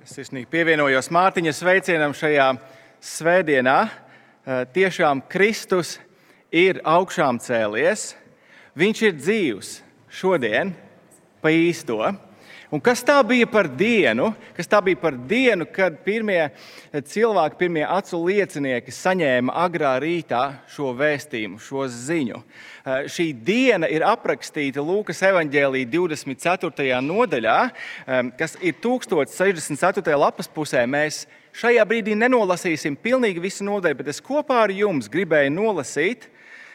Sirsnīgi pievienojos Mārtiņa sveicienam šajā svētdienā. Eh, Tiešām Kristus ir augšām cēlies. Viņš ir dzīvs šodien, pa īsto. Un kas tā bija par dienu, kas tā bija par dienu, kad pirmie cilvēki, pirmie acu liecinieki saņēma agrā rītā šo vēstījumu, šo ziņu? Eh, šī diena ir aprakstīta Lūkas evanģēlī 24. nodaļā, eh, kas ir 1064. lapas pusē. Mēs šajā brīdī nenolasīsim pilnīgi visu nodaļu, bet es kopā ar jums gribēju nolasīt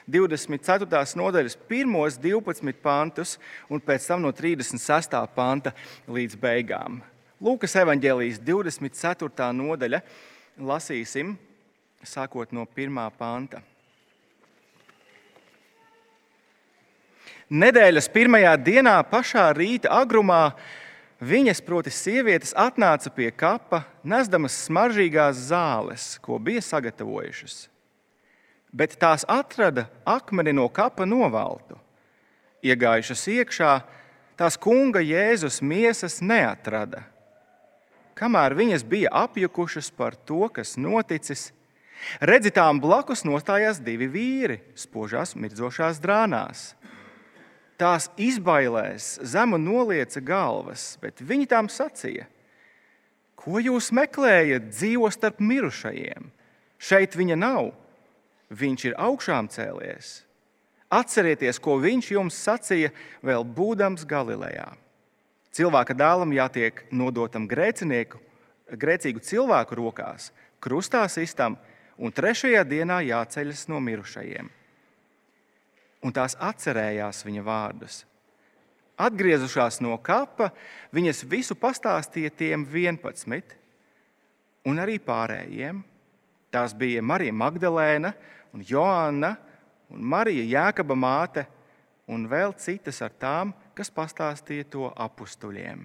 24. nodaļas pirmos 12 pantus un pēc tam no 36. panta līdz beigām. Lūkas evanģēlijas 24. nodaļa lasīsim sākot no 1. panta. Nedēļas pirmajā dienā, pašā rīta agrumā, viņas, proti, sievietes, atnāca pie kapa, nesdamas smaržīgās zāles, ko bija sagatavojušas bet tās atrada akmeni no kapa novaltu. Iegājušas iekšā, tās kunga Jēzus miesas neatrada. Kamēr viņas bija apjukušas par to, kas noticis, redzitām blakus nostājās divi vīri, spožās, mirdzošās drānās. Tās izbailēs zemu nolieca galvas, bet viņi tām sacīja: Ko jūs meklējat dzīvo starp mirušajiem? Šeit viņa nav viņš ir augšām cēlies. Atcerieties, ko viņš jums sacīja, vēl būdams Galilejā. Cilvēka dēlam jātiek nodotam grēcinieku, grēcīgu cilvēku rokās, krustā sistam, un trešajā dienā jāceļas no mirušajiem. Un tās atcerējās viņa vārdus. Atgriezušās no kapa, viņas visu pastāstīja tiem 11 un arī pārējiem. Tās bija Marija Magdalēna, un Joanna un Marija Jēkaba māte un vēl citas ar tām, kas pastāstīja to apstuļiem.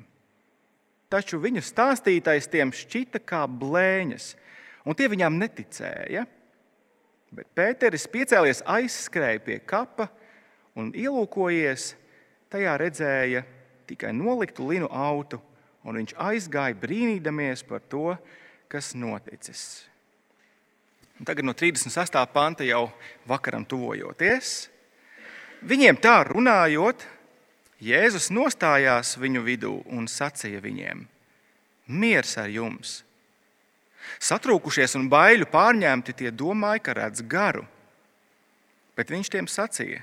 Taču viņu stāstītais tiem šķita kā blēņas, un tie viņām neticēja. Bet Pēteris piecēlies aizskrēja pie kapa un ielūkojies, tajā redzēja tikai noliktu linu autu, un viņš aizgāja brīnīdamies par to, kas noticis. Un tagad no 36. panta jau vakaram tuvojoties. Viņiem tā runājot, Jēzus nostājās viņu vidū un sacīja viņiem: Miers ar jums! Satrūkušies un baiļu pārņemti, tie domāja, ka redz garu. Bet viņš tiem sacīja: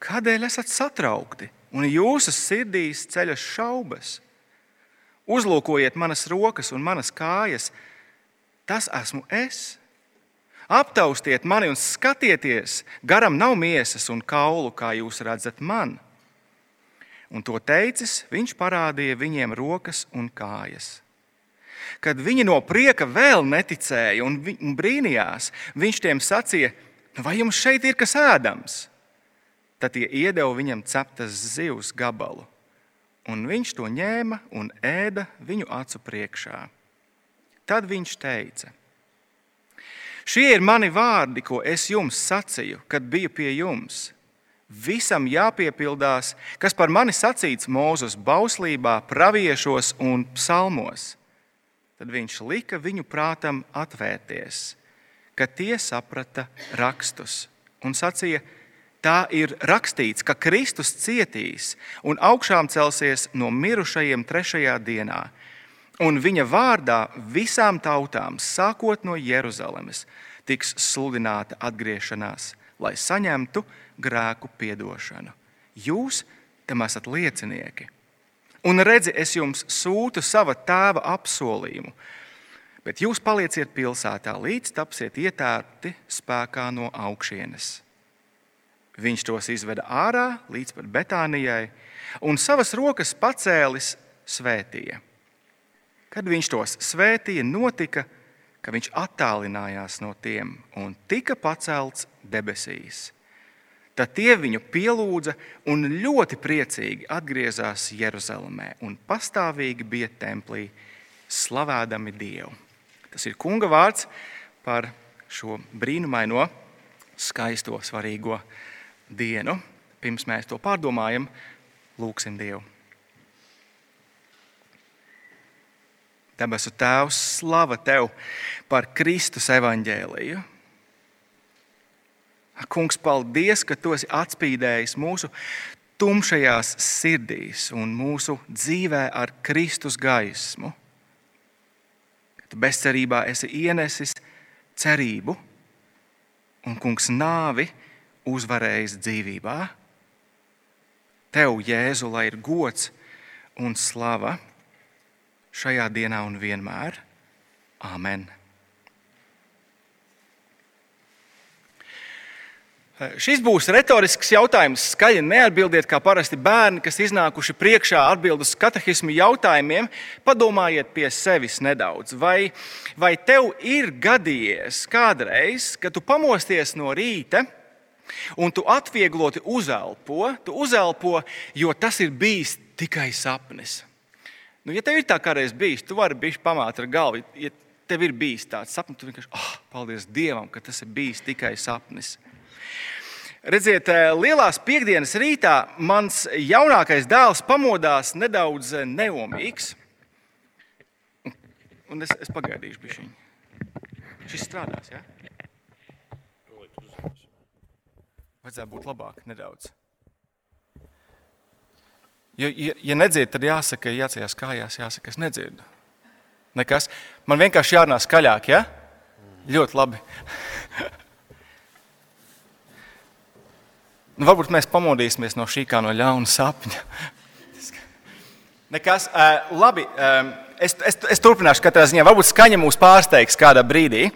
Kādēļ esat satraukti un jūsu sirdīs ceļas šaubas? Uzlūkojiet manas rokas un manas kājas, tas esmu es Aptaustiet mani un skatieties, garam nav miesas un kaulu, kā jūs redzat man. Un to teicis, viņš parādīja viņiem rokas un kājas. Kad viņi no prieka vēl neticēja un, brīnījās, viņš tiem sacīja, vai jums šeit ir kas ēdams? Tad tie iedeva viņam ceptas zivs gabalu, un viņš to ņēma un ēda viņu acu priekšā. Tad viņš teica: Šie ir mani vārdi, ko es jums sacīju, kad biju pie jums. Visam jāpiepildās, kas par mani sacīts Mūzes bauslībā, praviešos un psalmos. Tad viņš lika viņu prātam atvērties, ka tie saprata rakstus un sacīja, tā ir rakstīts, ka Kristus cietīs un augšām celsies no mirušajiem trešajā dienā un viņa vārdā visām tautām, sākot no Jeruzalemes, tiks sludināta atgriešanās, lai saņemtu grēku piedošanu. Jūs tam esat liecinieki. Un redzi, es jums sūtu sava tēva apsolījumu, bet jūs palieciet pilsētā, līdz tapsiet ietērti spēkā no augšienes. Viņš tos izveda ārā līdz pat Betānijai un savas rokas pacēlis svētīja. Kad viņš tos svētīja, notika, ka viņš attālinājās no tiem un tika pacelts debesīs. Tad tie viņu pielūdza un ļoti priecīgi atgriezās Jeruzalemē un pastāvīgi bija templī, slavēdami Dievu. Tas ir kunga vārds par šo brīnumaino, skaisto, svarīgo dienu. Pirms mēs to pārdomājam, lūgsim Dievu. Debesu Tēvs, slava Tev par Kristus evaņģēliju. Kungs, paldies, ka Tu esi atspīdējis mūsu tumšajās sirdīs un mūsu dzīvē ar Kristus gaismu. Tu bezcerībā esi ienesis cerību un, kungs, nāvi uzvarējis dzīvībā. Tev, Jēzu, lai ir gods un slava šajā dienā un vienmēr. Āmen! Šis būs retorisks jautājums. Skaļi neatbildiet, kā parasti bērni, kas iznākuši priekšā atbild uz katehismu jautājumiem. Padomājiet pie sevis nedaudz. Vai, vai tev ir gadījies kādreiz, kad tu pamosties no rīta un tu atviegloti uzelpo, tu uzelpo, jo tas ir bijis tikai sapnis? Nu, ja tev ir tā kādreiz bijis, tu vari būt pamāt ar galvu. Ja tev ir bijis tāds sapnis, tu vienkārši, oh, paldies Dievam, ka tas ir bijis tikai sapnis. Redziet, eh, lielās piekdienas rītā mans jaunākais dēls pamodās nedaudz eh, neomīgs. Un es, es pagaidīšu, viņa. Šis strādās, jā? Ja? Vajadzētu būt labāk nedaudz. Ja, ja, ja nedzird, tad jāsaka, jāceļās kājās, jāsaka, es nedzirdu. Nekas. Man vienkārši jārunā skaļāk, ja? Ļoti labi. Nu, varbūt mēs pamodīsimies no šī kā no ļauna sapņa. Nekas, uh, labi, um, es, es, es turpināšu katrā ziņā. Varbūt skaņa mūs pārsteigs kādā brīdī.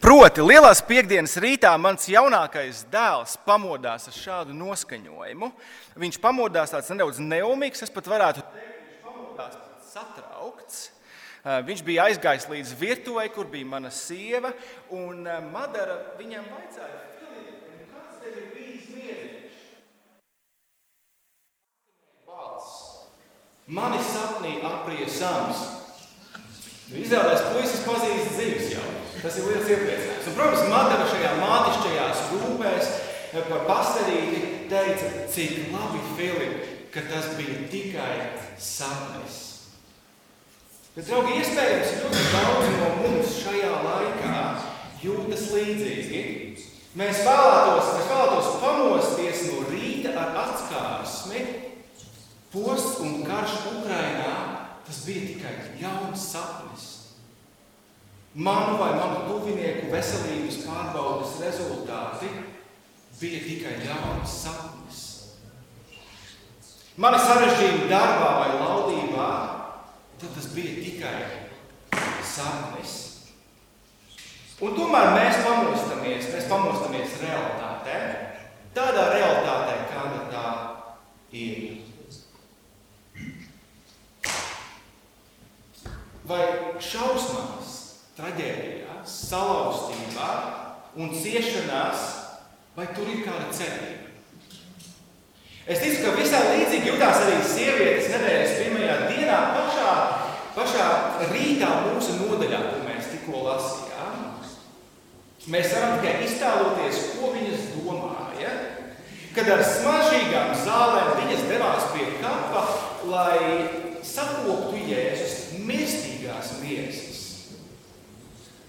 Proti, lielās piekdienas rītā mans jaunākais dēls pamodās ar šādu noskaņojumu. Viņš pamodās tāds nedaudz neumīgs, es pat varētu teikt, viņš pamodās satraukts. Viņš bija aizgājis līdz virtuvei, kur bija mana sieva, un Madara viņam vajadzēja Mani sapnī aprija sams. Izrādās, puisis pazīst dzīves jau. Tas ir liels iepriecinājums. Un, protams, Madara šajā mātišķajās rūpēs eh, par pastarīti teica, cik labi, Filip, ka tas bija tikai sapnis. Bet, draugi, iespējams, ļoti daudzi no mums šajā laikā jūtas līdzīgi. Mēs vēlētos, mēs vēlētos pamosties no rīta ar atskārsmi, Posts un karš Ukrainā tas bija tikai jauns sapnis. Manu vai manu tuvinieku veselības pārbaudes rezultāti bija tikai jauns sapnis. Mani sarežģījumi darbā vai laulībā, tas bija tikai sapnis. Un tomēr mēs pamostamies, mēs pamostamies realitātē, tādā realitātē, kāda tā ir. vai šausmās, traģēdijās, salauztībā un ciešanās, vai tur ir kāda cerība? Es ticu, ka visā līdzīgi jutās arī sievietes nedēļas pirmajā dienā, pašā, pašā rītā mūsu nodaļā, ko mēs tikko lasījām. Mēs varam tikai iztēloties, ko viņas domāja, kad ar smaržīgām zālēm viņas devās pie kapa, lai sakoptu Jēzus mirstīgās miesas.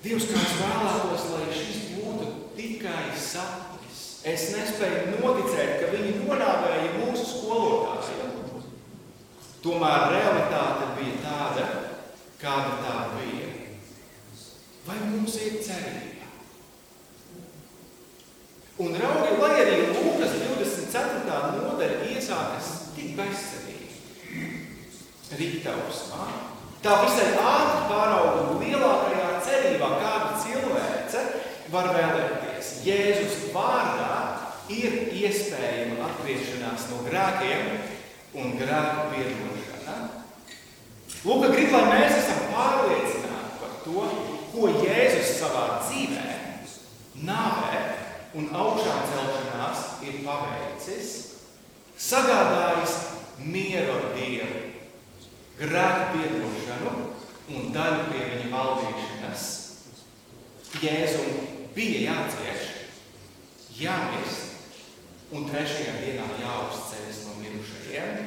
Dievs, kā es vēlētos, lai šis būtu tikai sapnis. Es nespēju noticēt, ka viņi nonāvēja mūsu skolotāju. Tomēr realitāte bija tāda, kāda tā bija. Vai mums ir cerība? Un raugi, lai arī Lūkas 24. nodaļa iesākas tik bezcerīgi. Rītausmā Tā visai ātri pārauga lielākajā cerībā, kāda cilvēce var vēlēties. Jēzus vārdā ir iespējama atgriešanās no grēkiem un grēku piedošana. Lūk, grib, lai mēs esam pārliecināti par to, ko Jēzus savā dzīvē, nāvē un augšām celšanās ir paveicis, sagādājis mieru ar Dievu grēku piedošanu un daļu pie viņa valdīšanas. Jēzum bija jācieš, jāmirst un trešajā dienā jāuzceļas no mirušajiem.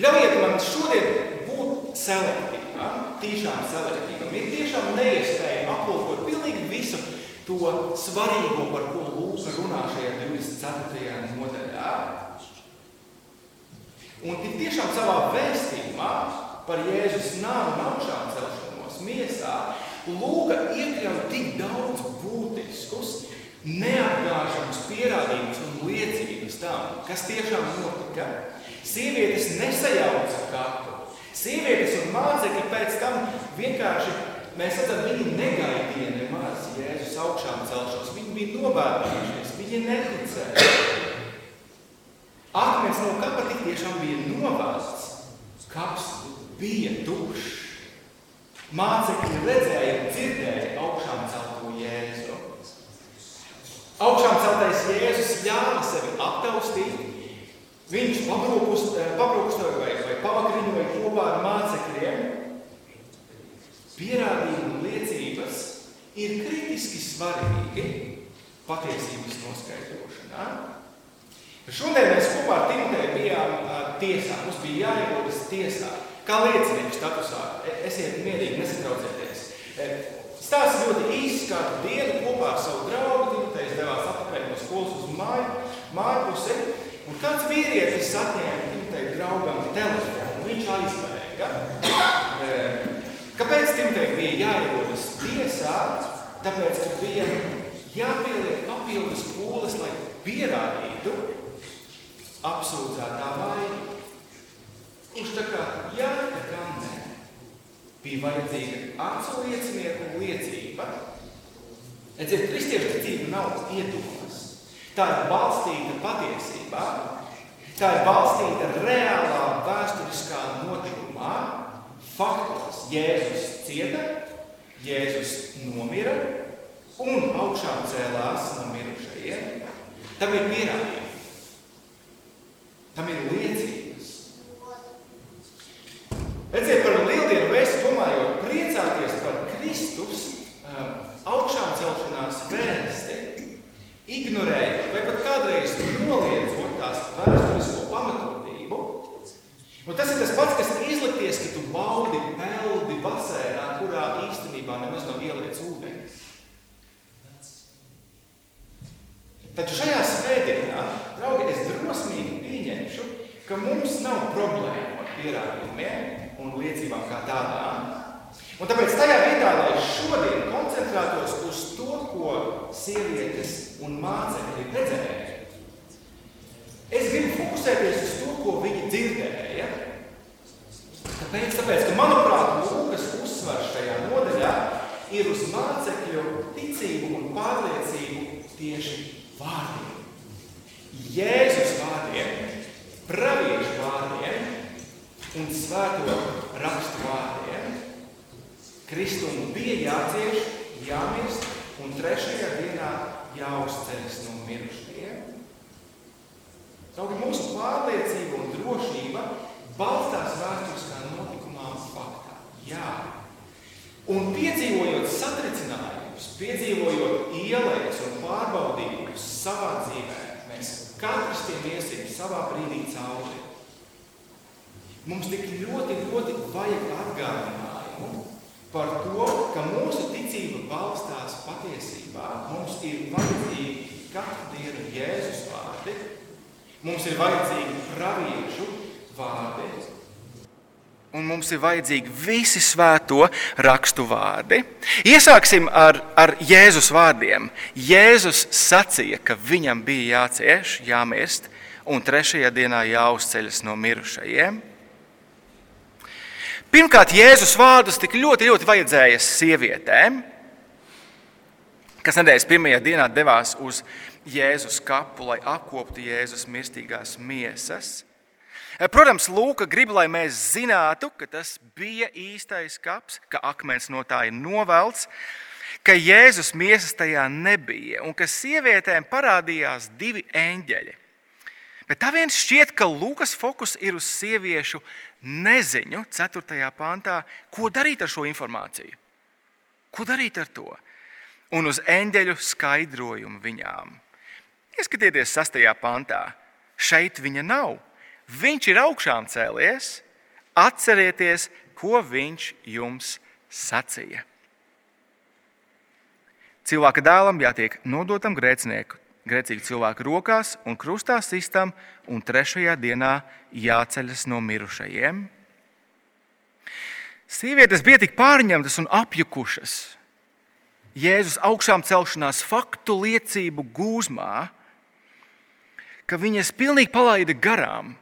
Ļaujiet man šodien būt selektīva, tiešām selektīva. Ir tiešām neiespējami aplūkot pilnīgi visu to svarīgo, par ko Lūks runā šajā 24. nodaļā. Un tik tiešām savā vēstījumā par Jēzus nāvu un augšām celšanos miesā Lūga iekļauj tik daudz būtiskus, neapgāžamus pierādījumus un liecības tam, kas tiešām notika. Sievietes nesajauca kapu. Sievietes un mācekļi pēc tam vienkārši, mēs redzam, viņi negaidīja nemaz Jēzus augšām celšanos. Viņi bija nobērnājušies, viņi neticēja. Akmens no kapa tik tiešām bija novāsts. Kaps bija tukšs. Mācekļi redzēja un dzirdēja augšām celto Jēzu. Augšām celtais Jēzus ļāva sevi aptaustīt. Viņš pabrūkstoja vai, vai pavakriņoja kopā ar mācekļiem. Pierādījumi un liecības ir kritiski svarīgi patiesības noskaidrošanā. Šodien mēs kopā ar Timotēju bijām tiesā. Mums bija jāierodas tiesā. Kā liecinieku statusā, e, esiet mierīgi, nesatraucieties. E, stāsts ļoti īsts, kādu dienu kopā ar savu draugu Timotejs devās atpakaļ no skolas uz māju, māju pusi, un kāds vīrietis atņēma Timoteju draugam telefonu, viņš aizbēga. E, kāpēc Timotejam bija jāierodas tiesā? Tāpēc, ka bija jāpieliek papildus pūles, lai pierādītu apsūdzētā vainu. Kurš tā kā jā, tā kā nē. Bija vajadzīga acu liecinieku liecība. Redziet, kristiešu ticība nav iedomas. Tā ir balstīta patiesībā. Tā ir balstīta reālā vēsturiskā notikumā, faktos. Jēzus cieta, Jēzus nomira un augšām cēlās no mirušajiem. Tam ir pierādījumi. Tam ir liecība. Redziet, par lieldienu vēstu domājot, priecāties par Augšām celšanās vēsti, ignorējot vai pat kādreiz noliedzot tās vēsturisko pamatotību. Un tas ir tas pats, kas izlikties, ka tu baudi peldi basēnā, kurā īstenībā nemaz nav ieliets ūdens. Taču šajā svētdienā, draugi, es drosmīgi pieņemšu, ka mums nav problēma ar pierādījumiem, un liecībām kā tādām. Un tāpēc tajā vietā, lai šodien koncentrētos uz to, ko sievietes un mācekļi redzēja, es gribu fokusēties uz to, ko viņi dzirdēja. Tāpēc, tāpēc ka, manuprāt, Lūkas uzsvars šajā nodaļā ir uz mācekļu ticību un pārliecību tieši vārdiem. Jēzus vārdiem, praviešu vārdiem, un svēto rakstu vārdiem. Kristum bija jācieš, jāmirst un trešajā dienā jāuzceļas no mirušajiem. Kā mūsu pārliecība un drošība balstās vēsturiskā notikumā un faktā. Jā. Un piedzīvojot satricinājumus, piedzīvojot ielējas un pārbaudījumus savā dzīvē, mēs katrs tiem iesim savā brīdī cauri. Mums tik ļoti, ļoti vajag atgādinājumu par to, ka mūsu ticība balstās patiesībā. Mums ir vajadzīgi katru dienu Jēzus vārdi, mums ir vajadzīgi praviešu vārdi. Un mums ir vajadzīgi visi svēto rakstu vārdi. Iesāksim ar, ar Jēzus vārdiem. Jēzus sacīja, ka viņam bija jācieš, jāmirst, un trešajā dienā jāuzceļas no mirušajiem. Pirmkārt, Jēzus vārdus tik ļoti, ļoti vajadzēja sievietēm, kas nedēļas pirmajā dienā devās uz Jēzus kapu, lai apkoptu Jēzus mirstīgās miesas. Protams, Lūka grib, lai mēs zinātu, ka tas bija īstais kaps, ka akmens no tā ir novelts, ka Jēzus miesas tajā nebija un ka sievietēm parādījās divi eņģeļi. Bet tā viens šķiet, ka Lūkas fokus ir uz sieviešu neziņu, 4. pāntā, ko darīt ar šo informāciju. Ko darīt ar to? Un uz eņģeļu skaidrojumu viņām. Ieskatieties 6. pāntā. Šeit viņa nav. Viņš ir augšām cēlies. Atcerieties, ko viņš jums sacīja. Cilvēka dēlam jātiek nodotam grēcinieku, grēcīgu cilvēku rokās un krustā sistam, un trešajā dienā jāceļas no mirušajiem. Sievietes bija tik pārņemtas un apjukušas Jēzus augšām celšanās faktu liecību gūzmā, ka viņas pilnīgi palaida garām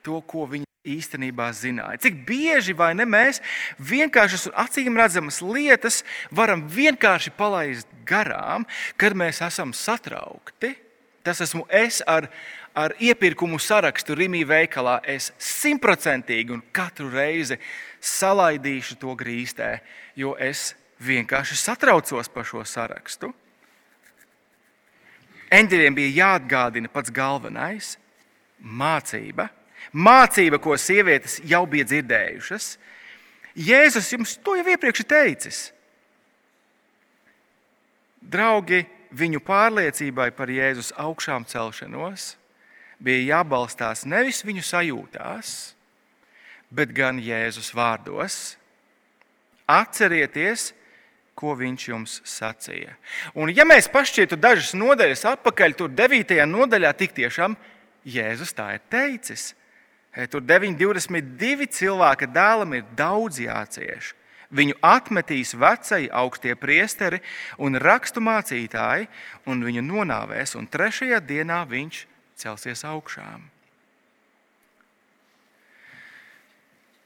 to, ko viņa īstenībā zināja. Cik bieži vai ne mēs vienkāršas un acīm redzamas lietas varam vienkārši palaist garām, kad mēs esam satraukti. Tas esmu es ar, ar iepirkumu sarakstu Rīgā veikalā. Es simtprocentīgi un katru reizi salaidīšu to grīstē, jo es vienkārši satraucos par šo sarakstu. Eņģeļiem bija jāatgādina pats galvenais - mācība. Mācība, ko sievietes jau bija dzirdējušas. Jēzus jums to jau iepriekš teicis. Draugi, viņu pārliecībai par Jēzus augšām celšanos bija jābalstās nevis viņu sajūtās, bet gan Jēzus vārdos. Atcerieties, ko viņš jums sacīja. Un, ja mēs pašķietu dažas nodaļas atpakaļ, tur 9. nodaļā tik tiešām Jēzus tā ir teicis. Tur 9,22 cilvēka dēlam ir daudz jācieš. Viņu atmetīs vecie augstie priesteri un rakstu mācītāji, un viņu nonāvēs, un trešajā dienā viņš celsies augšām.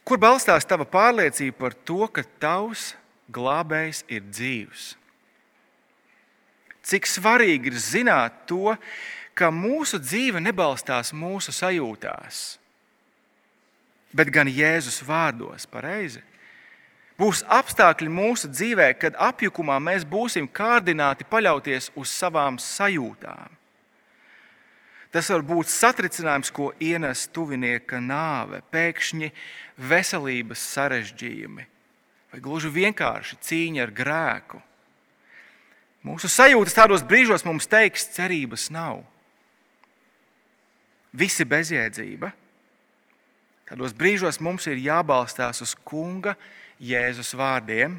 Kur balstās tava pārliecība par to, ka tavs glābējs ir dzīvs. Cik svarīgi ir zināt to, ka mūsu dzīve nebalstās mūsu sajūtās, bet gan Jēzus vārdos pareizi. Būs apstākļi mūsu dzīvē, kad apjukumā mēs būsim kārdināti paļauties uz savām sajūtām. Tas var būt satricinājums, ko ienes tuvinieka nāve, pēkšņi veselības sarežģījumi, vai gluži vienkārši cīņa ar grēku. Mūsu sajūtas tādos brīžos mums teiks, cerības nav. Visi bezjēdzība. Tādos brīžos mums ir jābalstās uz Kunga Jēzus vārdiem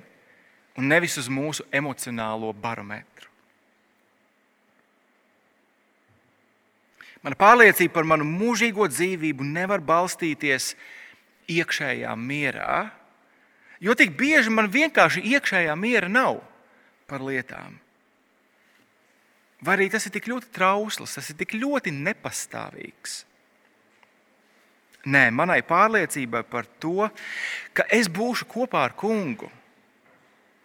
un nevis uz mūsu emocionālo barometru. Mana pārliecība par manu mūžīgo dzīvību nevar balstīties iekšējā mierā, Jo tik bieži man vienkārši iekšējā miera nav par lietām. Vai arī tas ir tik ļoti trausls, tas ir tik ļoti nepastāvīgs. Nē, manai pārliecībai par to, ka es būšu kopā ar kungu,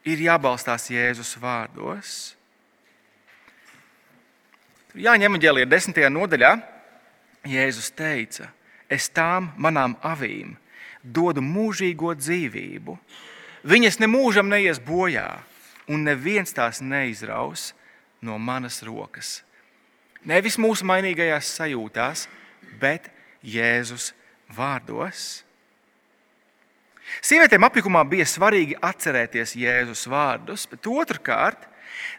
ir jābalstās Jēzus vārdos. Jāņem ģēlī 10. nodaļā. Jēzus teica, es tām manām avīm dodu mūžīgo dzīvību. Viņas nemūžam neies bojā, un neviens tās neizraus no manas rokas. Nevis mūsu mainīgajās sajūtās, bet Jēzus vārdos. Sievietēm apjukumā bija svarīgi atcerēties Jēzus vārdus, bet otrkārt,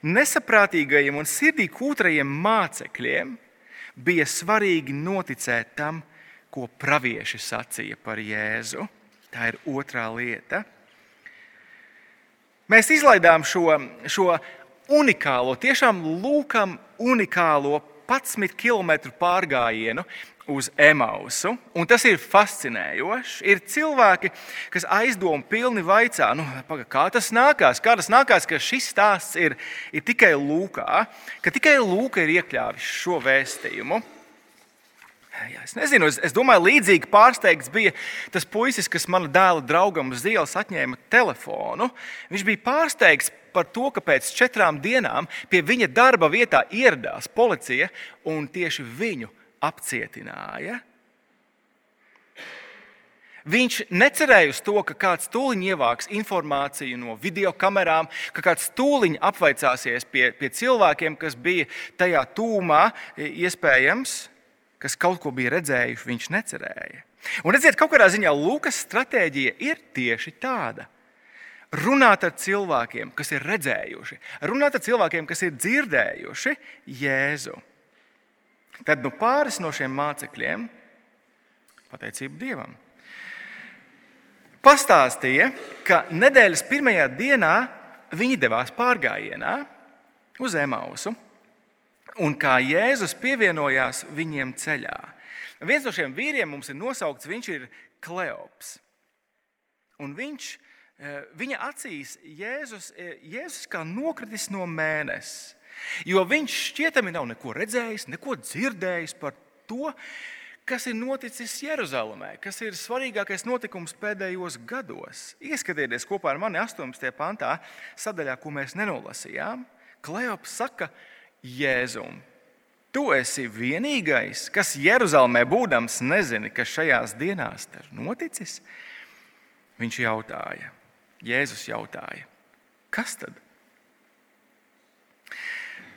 nesaprātīgajiem un sirdī kūtrajiem mācekļiem bija svarīgi noticēt tam, ko pravieši sacīja par Jēzu. Tā ir otrā lieta. Mēs izlaidām šo, šo unikālo, tiešām lūkam unikālo 11 km pārgājienu uz Emausu. Un tas ir fascinējoši. Ir cilvēki, kas aizdomu pilni vaicā, nu, paga, kā tas nākās, kā tas nākās, ka šis stāsts ir, ir tikai Lūkā, ka tikai Lūka ir iekļāvis šo vēstījumu. Jā, es nezinu, es, es domāju, līdzīgi pārsteigts bija tas puisis, kas mana dēla draugam uz ielas atņēma telefonu. Viņš bija pārsteigts par to, ka pēc četrām dienām pie viņa darba vietā ieradās policija un tieši viņu apcietināja. Viņš necerēja uz to, ka kāds tūlīt ievāks informāciju no video kamerām, ka kāds tūlīt apvaicāsies pie, pie cilvēkiem, kas bija tajā tūmā, iespējams kas kaut ko bija redzējuši, viņš necerēja. Un redziet, kaut kādā ziņā Lūkas stratēģija ir tieši tāda. Runāt ar cilvēkiem, kas ir redzējuši, runāt ar cilvēkiem, kas ir dzirdējuši Jēzu. Tad nu, pāris no šiem mācekļiem pateicību Dievam. pastāstīja, ka nedēļas pirmajā dienā viņi devās pārgājienā uz Emausu, un kā Jēzus pievienojās viņiem ceļā. Viens no šiem vīriem mums ir nosaukts, viņš ir Kleops. Un viņš, eh, viņa acīs Jēzus, eh, Jēzus kā nokritis no mēnesis, jo viņš šķietami nav neko redzējis, neko dzirdējis par to, kas ir noticis Jeruzalemē, kas ir svarīgākais notikums pēdējos gados. Ieskatieties kopā ar mani 18. pantā, sadaļā, ko mēs nenolasījām. Kleops saka Jēzum. Tu esi vienīgais, kas Jeruzalemē būdams nezini, kas šajās dienās ir noticis. Viņš jautāja, Jēzus jautāja, kas tad?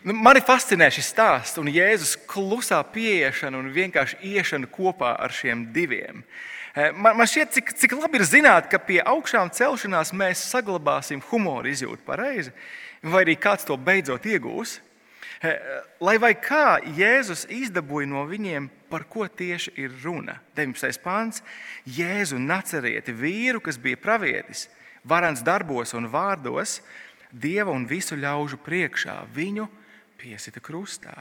Nu, mani fascinē šis stāsts un Jēzus klusā pieiešana un vienkārši iešana kopā ar šiem diviem. Eh, man, man šķiet, cik, cik labi ir zināt, ka pie augšām celšanās mēs saglabāsim humoru izjūtu pareizi, vai arī kāds to beidzot iegūs. Lai vai kā Jēzus izdabūja no viņiem, par ko tieši ir runa. 19. pāns - Jēzu nacerieti vīru, kas bija pravietis, varants darbos un vārdos, Dieva un visu ļaužu priekšā. Viņu piesita krustā.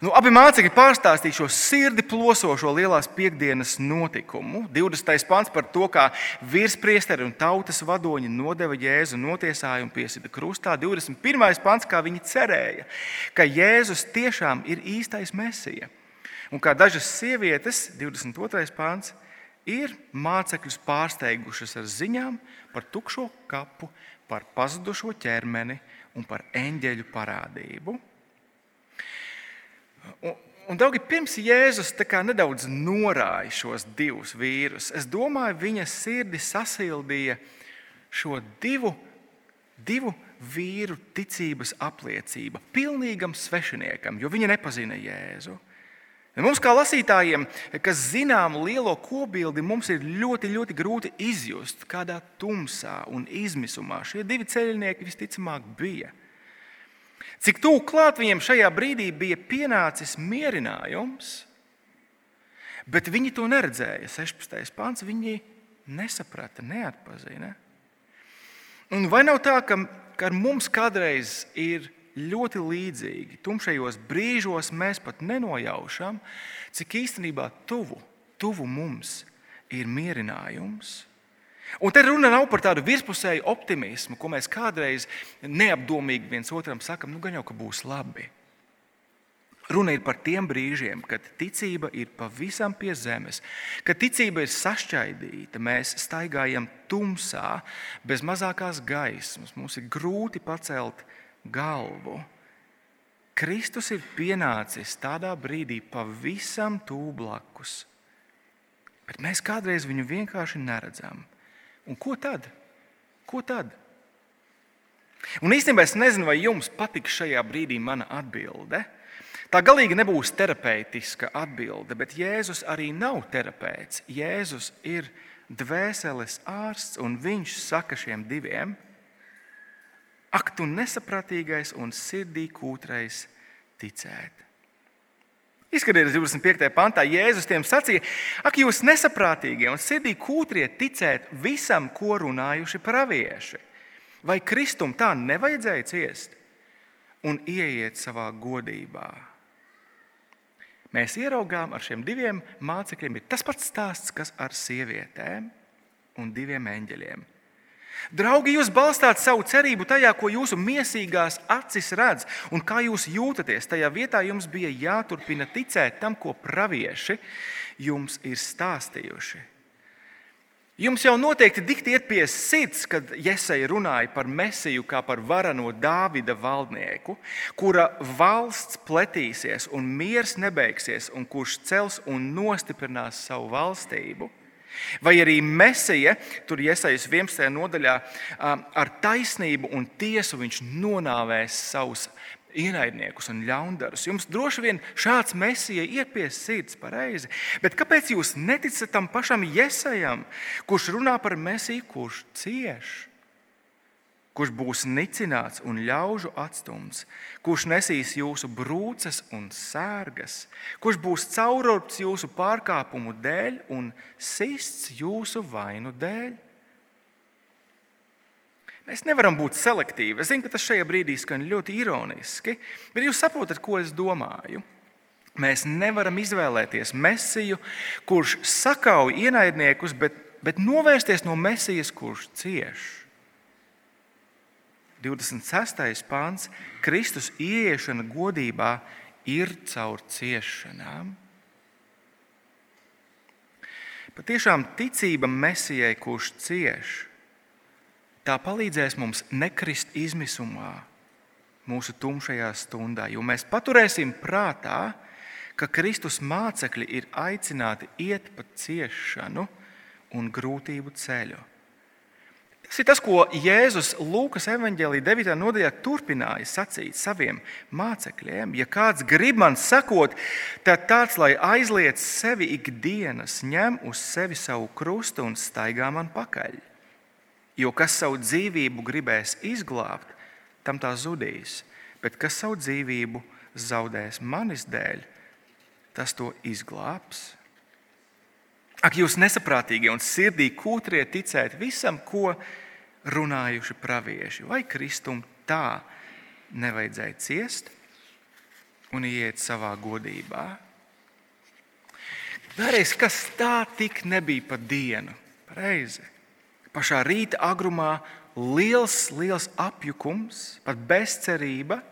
Nu, abi mācekļi pārstāstīja šo sirdi plosošo lielās piekdienas notikumu. 20. pāns par to, kā virspriesteri un tautas vadoņi nodeva Jēzu notiesājumu piesita krustā. 21. pāns, kā viņi cerēja, ka Jēzus tiešām ir īstais mesija. Un kā dažas sievietes, 22. pāns, ir mācekļus pārsteigušas ar ziņām par tukšo kapu, par pazudušo ķermeni un par eņģeļu parādību. Un, un draugi, pirms Jēzus nedaudz norāja šos divus vīrus, es domāju, viņa sirdi sasildīja šo divu, divu vīru ticības apliecība pilnīgam svešiniekam, jo viņi nepazina Jēzu. Mums, kā lasītājiem, kas zinām lielo kobildi, mums ir ļoti, ļoti grūti izjust, kādā tumsā un izmisumā šie divi ceļnieki visticamāk bija. Cik tuvu klāt viņiem šajā brīdī bija pienācis mierinājums, bet viņi to neredzēja. 16. pāns viņi nesaprata, neatpazina. Un vai nav tā, ka, ka ar mums kādreiz ir ļoti līdzīgi? Tumšajos brīžos mēs pat nenojaušam, cik īstenībā tuvu, tuvu mums ir mierinājums Un te runa nav par tādu virspusēju optimismu, ko mēs kādreiz neapdomīgi viens otram sakam, nu gan jau ka būs labi. Runa ir par tiem brīžiem, kad ticība ir pavisam pie zemes, kad ticība ir sašķaidīta, mēs staigājam tumsā, bez mazākās gaismas, mums ir grūti pacelt galvu. Kristus ir pienācis tādā brīdī pavisam tuvu blakus, bet mēs kādreiz viņu vienkārši neredzam. Un ko tad? Ko tad? Un īstenībā es nezinu, vai jums patiks šajā brīdī mana atbilde. Tā galīgi nebūs terapeitiska atbilde, bet Jēzus arī nav terapeits. Jēzus ir dvēseles ārsts, un viņš saka šiem diviem: Ak, tu nesapratīgais un sirdī kūtrais ticēt! Izskatieties, 25. pantā Jēzus tiem sacīja, ak, jūs nesaprātīgie un sirdī kūtrie ticēt visam, ko runājuši pravieši. Vai Kristum tā nevajadzēja ciest un ieiet savā godībā? Mēs ieraugām ar šiem diviem mācekļiem, ir tas pats stāsts, kas ar sievietēm un diviem eņģeļiem. Draugi, jūs balstāt savu cerību tajā, ko jūsu mīsīgās acis redz, un kā jūs jūtaties. Tajā vietā jums bija jāturpina ticēt tam, ko pravieši jums ir stāstījuši. Jums jau noteikti dikti iet pie sirds, kad Jēzus runāja par Mēsiju kā par varano Dāvida valdnieku, kura valsts pletīsies un miers nebeigsies, un kurš cels un nostiprinās savu valstību. Vai arī Mēsija, tur iesaistās 11. nodaļā, ar taisnību un tiesu viņš nonāvēs savus ienaidniekus un ļaundarus. Jums droši vien šāds mesija iet pie sirds pareizi, bet kāpēc jūs neticat tam pašam Iesajam, kurš runā par mesiju, kurš cieš? Kurš būs nicināts un ļaužu atstumts, kurš nesīs jūsu brūces un sērgas, kurš būs caururps jūsu pārkāpumu dēļ un sists jūsu vainu dēļ. Mēs nevaram būt selektīvi. Es zinu, ka tas šajā brīdī skan ļoti ironiski, bet jūs saprotat, ko es domāju. Mēs nevaram izvēlēties mesiju, kurš sakauj ienaidniekus, bet, bet novērsties no mesijas, kurš cieš. 26. pāns - Kristus ieiešana godībā ir caur ciešanām. Patiešām ticība mesijai, kurš cieš, tā palīdzēs mums nekrist izmisumā mūsu tumšajā stundā, jo mēs paturēsim prātā, ka Kristus mācekļi ir aicināti iet pa ciešanu un grūtību ceļu. Tas ir tas, ko Jēzus Lūkas evanģēlīja 9. nodaļā turpināja sacīt saviem mācekļiem. Ja kāds grib man sekot, tad tāds, lai aizliec sevi ikdienas, ņem uz sevi savu krustu un staigā man pakaļ. Jo kas savu dzīvību gribēs izglābt, tam tā zudīs, bet kas savu dzīvību zaudēs manis dēļ, tas to izglābs. Ak, jūs nesaprātīgie un sirdī kūtrie ticēt visam, ko runājuši pravieši, vai Kristum tā nevajadzēja ciest un iet savā godībā? Vēlreiz, kas tā tik nebija pa dienu, reizi. Pašā rīta agrumā liels, liels apjukums, pat bezcerība.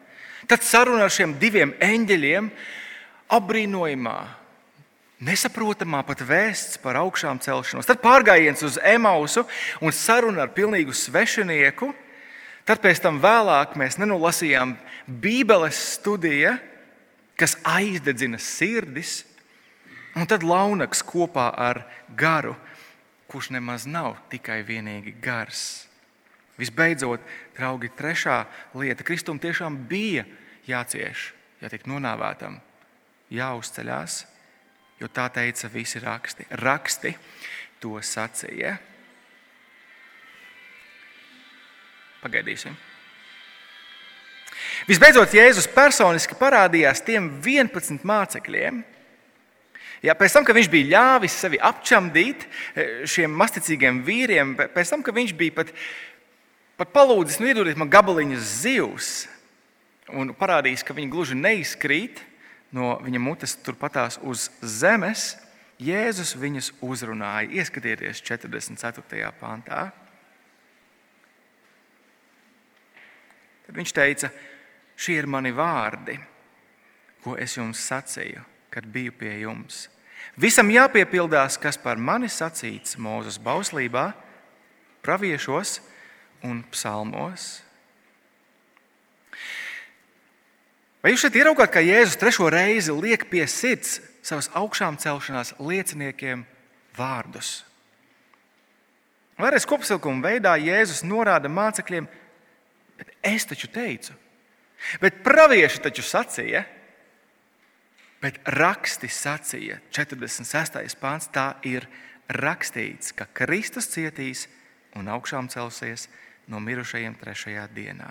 Tad saruna ar šiem diviem eņģeļiem, apbrīnojamā, nesaprotamā pat vēsts par augšām celšanos. Tad pārgājiens uz Emausu un saruna ar pilnīgu svešinieku. Tad pēc tam vēlāk mēs nenolasījām Bībeles studiju, kas aizdedzina sirdis, un tad launaks kopā ar garu, kurš nemaz nav tikai vienīgi gars. Visbeidzot, draugi, trešā lieta - Kristum tiešām bija jācieš, jātiek nonāvētam jāuzceļās, jo tā teica visi raksti. Raksti to sacīja. Pagaidīsim. Visbeidzot, Jēzus personiski parādījās tiem 11 mācekļiem. Ja, pēc tam, kad viņš bija ļāvis sevi apčamdīt eh, šiem masticīgiem vīriem, pēc tam, kad viņš bija pat, pat palūdzis, nu, iedodiet man gabaliņus zivs un parādījis, ka viņi gluži neizkrīt, no viņa mutes turpatās uz zemes, Jēzus viņus uzrunāja. Ieskatieties 44. pāntā. Tad viņš teica, šie ir mani vārdi, ko es jums sacīju, kad biju pie jums. Visam jāpiepildās, kas par mani sacīts Mūzes bauslībā, praviešos un psalmos. Vai jūs šeit ieraugat, ka Jēzus trešo reizi liek pie sirds savas augšām celšanās lieciniekiem vārdus? Vēlreiz kopsavilkuma veidā Jēzus norāda mācekļiem, bet es taču teicu, bet pravieši taču sacīja, bet raksti sacīja, 46. pāns, tā ir rakstīts, ka Kristus cietīs un augšām celsies no mirušajiem trešajā dienā.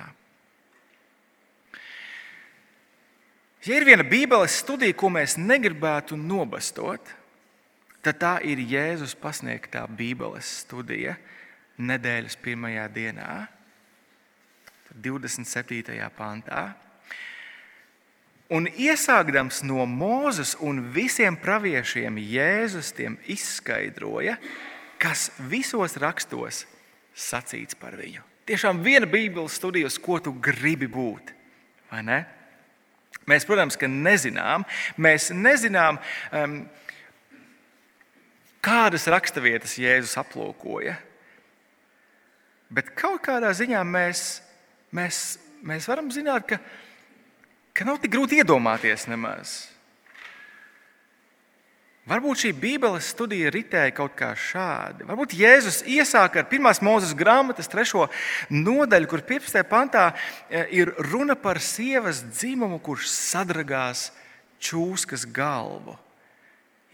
Ja ir viena Bībeles studija, ko mēs negribētu nobastot, tad tā ir Jēzus pasniegtā Bībeles studija nedēļas pirmajā dienā, 27. pantā. Un iesākdams no Mūzes un visiem praviešiem, Jēzus tiem izskaidroja, kas visos rakstos sacīts par viņu. Tiešām viena Bībeles studija, uz ko tu gribi būt, vai ne? Mēs, protams, nezinām, mēs nezinām, kādas raksturvietas Jēzus aplūkoja. Bet kaut kādā ziņā mēs, mēs, mēs varam zināt, ka, ka nav tik grūti iedomāties nemaz. Varbūt šī Bībeles studija ritēja kaut kā šādi. Varbūt Jēzus iesāka ar pirmās mūzes grāmatas trešo nodaļu, kur 15. pantā e, ir runa par sievas dzimumu, kurš sadragās čūskas galvu.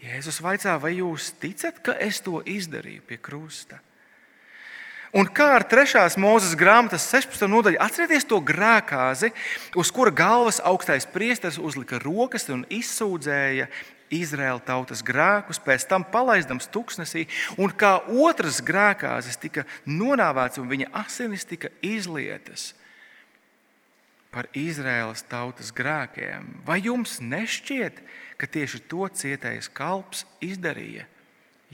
Jēzus vaicā, vai jūs ticat, ka es to izdarīju pie krusta? Un kā ar trešās mūzes grāmatas 16. nodaļu, atcerieties to grēkāzi, uz kura galvas augstais priesteris uzlika rokas un izsūdzēja Izraēla tautas grēkus, pēc tam palaidams tuksnesī, un kā otrs grēkāzis tika nonāvēts un viņa asinis tika izlietas par Izraēlas tautas grēkiem. Vai jums nešķiet, ka tieši to cietējs kalps izdarīja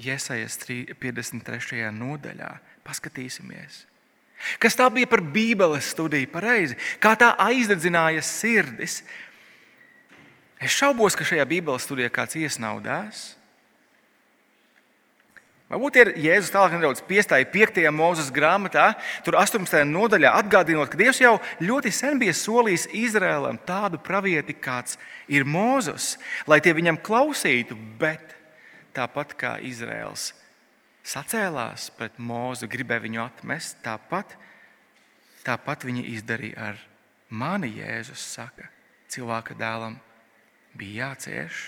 Iesaijas 53. nodaļā? Paskatīsimies! Kas tā bija par Bībeles studiju, pareizi? Kā tā aizdedzināja sirdis? Es šaubos, ka šajā Bībeles studijā kāds iesnaudās. Varbūt ir Jēzus tālāk nedaudz piestāja 5. mūzes grāmatā, tur 18. nodaļā, atgādinot, ka Dievs jau ļoti sen bija solījis Izrēlam tādu pravieti, kāds ir Mūzes, lai tie viņam klausītu, bet tāpat kā Izrēls sacēlās pret Mūzu, gribēja viņu atmest, tāpat, tāpat viņi izdarīja ar mani, Jēzus saka, cilvēka dēlam bija jācieš.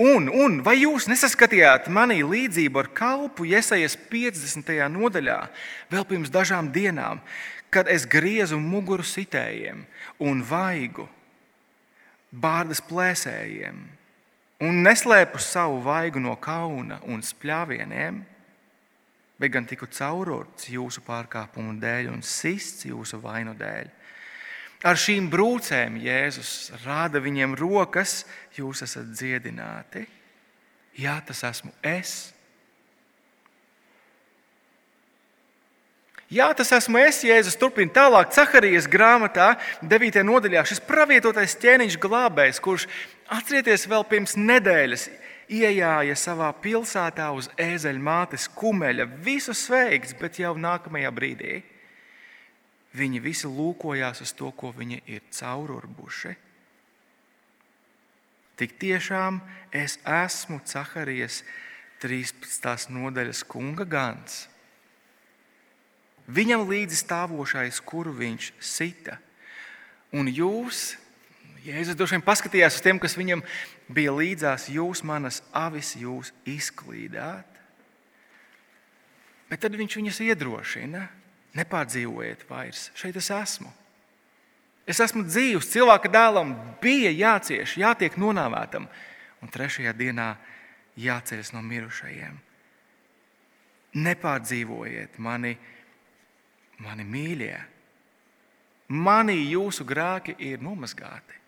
Un, un vai jūs nesaskatījāt manī līdzību ar kalpu Iesaijas 50. nodaļā, vēl pirms dažām dienām, kad es griezu muguru sitējiem un vaigu bārdas plēsējiem un neslēpu savu vaigu no kauna un spļāvieniem, bet gan tiku caurots jūsu pārkāpumu dēļ un sists jūsu vainu dēļ? Ar šīm brūcēm Jēzus rāda viņiem rokas, jūs esat dziedināti. Jā, tas esmu es. Jā, tas esmu es, Jēzus. Turpina tālāk, Cakarijas grāmatā, 9. nodaļā. Šis pravietotais ķēniņš glābējs, kurš atcerieties vēl pirms nedēļas iejāja savā pilsētā uz ēzeļa mātes kumeļa, visu sveikts, bet jau nākamajā brīdī Viņi visi lūkojās uz to, ko viņi ir caururbuši. Tik tiešām es esmu Cakarijas 13. nodaļas kunga gans. Viņam līdzi stāvošais, kuru viņš sita. Un jūs, Jēzus droši vien paskatījās uz tiem, kas viņam bija līdzās, jūs manas avis jūs izklīdāt. Bet tad viņš viņas iedrošina. Nepārdzīvojiet vairs, šeit es esmu. Es esmu dzīvs, cilvēka dēlam bija jācieš, jātiek nonāvētam, un trešajā dienā jāceļas no mirušajiem. Nepārdzīvojiet mani, mani mīļie. Manī jūsu grēki ir nomazgāti.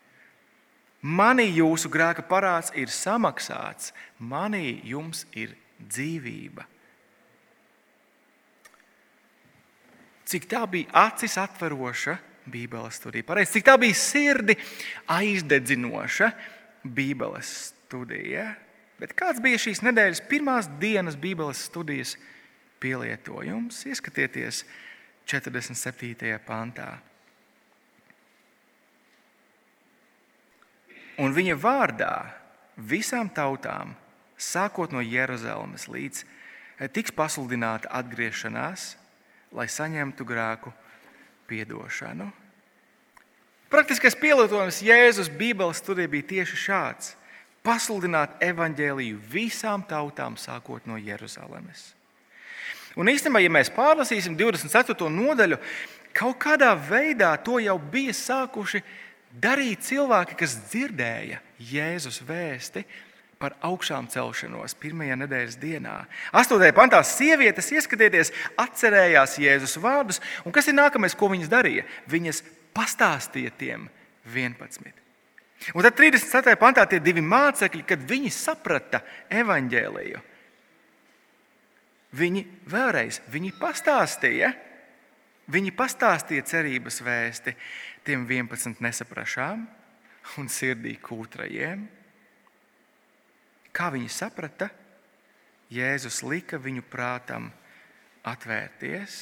Manī jūsu grēka parāds ir samaksāts, manī jums ir dzīvība. Cik tā bija acis atveroša Bībeles studija. Pareiz, cik tā bija sirdi aizdedzinoša Bībeles studija. Bet kāds bija šīs nedēļas pirmās dienas Bībeles studijas pielietojums? Ieskatieties 47. pantā. Un viņa vārdā visām tautām, sākot no Jeruzalemes līdz tiks pasludināta atgriešanās lai saņemtu grēku piedošanu. Praktiskais pielietojums Jēzus Bībeles studijā bija tieši šāds - pasludināt evaņģēliju visām tautām, sākot no Jeruzalemes. Un īstenībā, ja mēs pārlasīsim 24. nodaļu, kaut kādā veidā to jau bija sākuši darīt cilvēki, kas dzirdēja Jēzus vēsti par augšām celšanos pirmajā nedēļas dienā. 8. pantā sievietes, ieskatieties, atcerējās Jēzus vārdus, un kas ir nākamais, ko viņas darīja? Viņas pastāstīja tiem 11. Un tad 34. pantā tie divi mācekļi, kad viņi saprata evaņģēliju, viņi vēlreiz viņi pastāstīja, viņi pastāstīja cerības vēsti tiem 11 nesaprašām un sirdī kūtrajiem. Kā viņi saprata? Jēzus lika viņu prātam atvērties.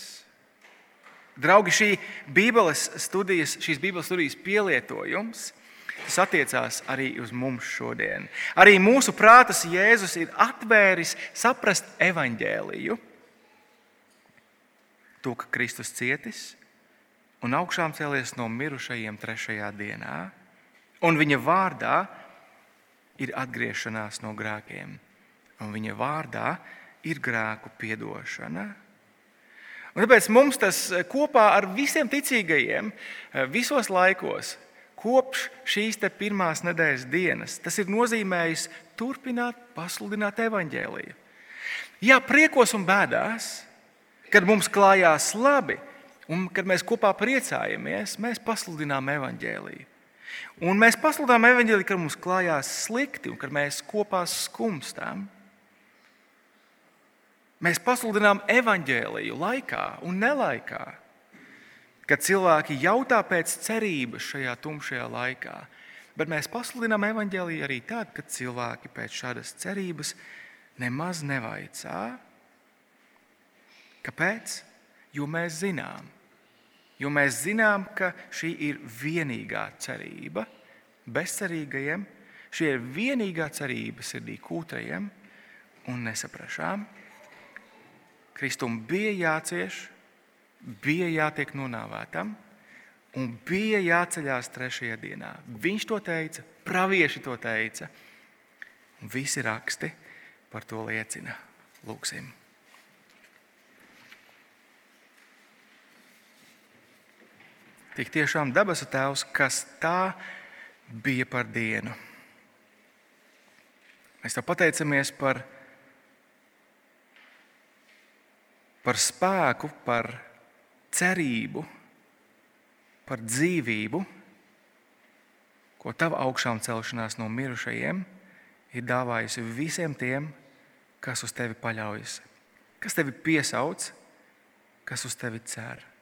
Draugi, šī Bībeles studijas, šīs Bībeles studijas pielietojums tas attiecās arī uz mums šodien. Arī mūsu prātas Jēzus ir atvēris saprast evaņģēliju, to, ka Kristus cietis un augšām cēlies no mirušajiem trešajā dienā, un viņa vārdā ir atgriešanās no grēkiem, un viņa vārdā ir grēku piedošana. Un tāpēc mums tas kopā ar visiem ticīgajiem visos laikos, kopš šīs pirmās nedēļas dienas, tas ir nozīmējis turpināt pasludināt evaņģēliju. Jā, priekos un bēdās, kad mums klājās labi un kad mēs kopā priecājamies, mēs pasludinām evaņģēliju. Un mēs pasludinām evaņģēliju, kad mums klājās slikti un kad mēs kopā skumstām. Mēs pasludinām evaņģēliju laikā un nelaikā, kad cilvēki jautā pēc cerības šajā tumšajā laikā. Bet mēs pasludinām evaņģēliju arī tad, kad cilvēki pēc šādas cerības nemaz nevaicā. Kāpēc? Jo mēs zinām, jo mēs zinām, ka šī ir vienīgā cerība bezcerīgajiem, šī ir vienīgā cerība sirdī kūtrajiem un nesaprašām. Kristum bija jācieš, bija jātiek nonāvētam un bija jāceļās trešajā dienā. Viņš to teica, pravieši to teica, un visi raksti par to liecina. Lūksim! Tik tiešām debesu Tēvs, kas tā bija par dienu. Mēs te pateicamies par par spēku, par cerību, par dzīvību, ko tava augšām celšanās no mirušajiem ir dāvājusi visiem tiem, kas uz tevi paļaujas, kas tevi piesauc, kas uz tevi cer.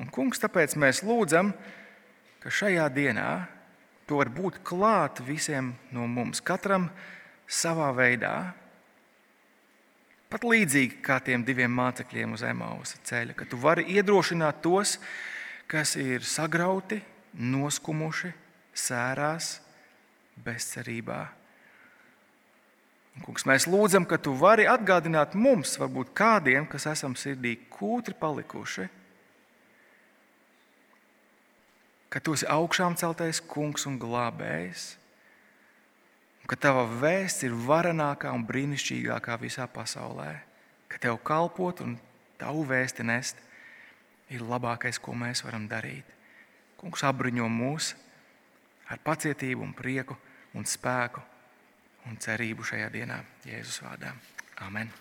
Un, kungs, tāpēc mēs lūdzam, ka šajā dienā to var būt klāt visiem no mums, katram savā veidā, Pat līdzīgi kā tiem diviem mācekļiem uz Emausa ceļa, ka tu vari iedrošināt tos, kas ir sagrauti, noskumuši, sērās, bezcerībā. Un, kungs, mēs lūdzam, ka tu vari atgādināt mums, varbūt kādiem, kas esam sirdī kūtri palikuši, ka tu esi augšām celtais kungs un glābējs un ka tava vēsts ir varenākā un brīnišķīgākā visā pasaulē, ka tev kalpot un tavu vēsti nest ir labākais, ko mēs varam darīt. Kungs apbruņo mūs ar pacietību, un prieku un spēku un cerību šajā dienā Jēzus vārdā. Amen!